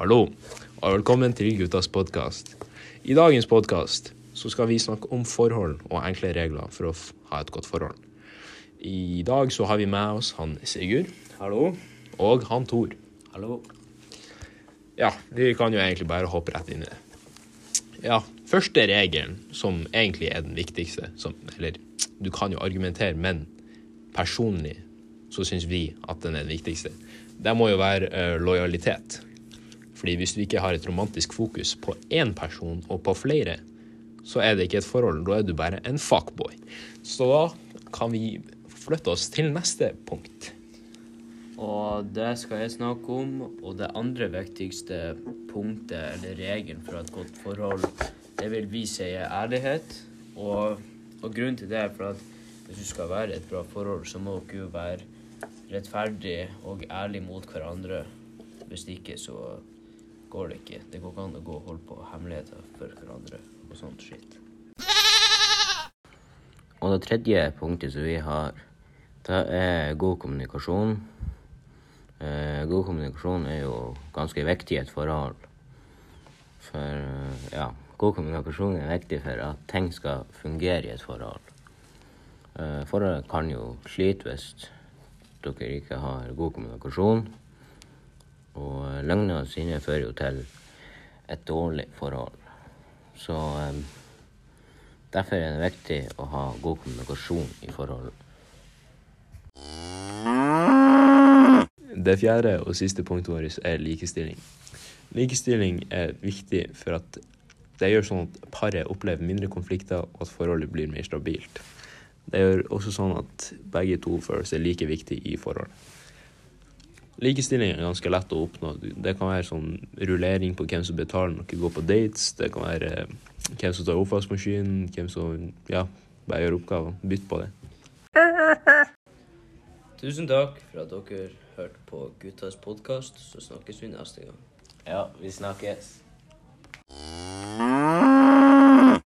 Hallo, og velkommen til Guttas podkast. I dagens podkast skal vi snakke om forhold og enkle regler for å ha et godt forhold. I dag så har vi med oss han Sigurd. Hallo. Og han Tor. Hallo. Ja, vi kan jo egentlig bare hoppe rett inn i det. Ja, første regelen, som egentlig er den viktigste, som, eller du kan jo argumentere, men personlig så syns vi at den er den viktigste. Det må jo være uh, lojalitet. Fordi hvis du ikke har et romantisk fokus på én person og på flere, så er det ikke et forhold, da er du bare en fuckboy. Så da kan vi flytte oss til neste punkt. Og det skal jeg snakke om. Og det andre viktigste punktet, eller regelen for et godt forhold, det vil vi si er ærlighet. Og, og grunnen til det er for at hvis du skal være et bra forhold, så må dere jo være rettferdig og ærlig mot hverandre. Hvis ikke, så går det ikke. Det går ikke an å gå og holde på hemmeligheter for hverandre og sånt skitt. Og det tredje punktet som vi har, det er god kommunikasjon. Eh, god kommunikasjon er jo ganske viktig i et forhold. For eh, ja, god kommunikasjon er viktig for at ting skal fungere i et forhold. Eh, forholdet kan jo slite hvis dere ikke har god kommunikasjon. Og løgnene løgner sine fører jo til et dårlig forhold. Så eh, derfor er det viktig å ha god kommunikasjon i forholdet. Det fjerde og siste punktet vårt er likestilling. Likestilling er viktig for at det gjør sånn at paret opplever mindre konflikter, og at forholdet blir mer stabilt. Det gjør også sånn at begge to føler seg like viktig i forholdet. Likestilling er ganske lett å oppnå. Det kan være sånn rullering på hvem som betaler når dere går på dates. Det kan være eh, hvem som tar oppvaskmaskinen, hvem som ja, bare gjør oppgaver. Bytt på det. Tusen takk for at dere hørte på Guttas podkast. Så snakkes vi neste gang. Ja, vi snakkes.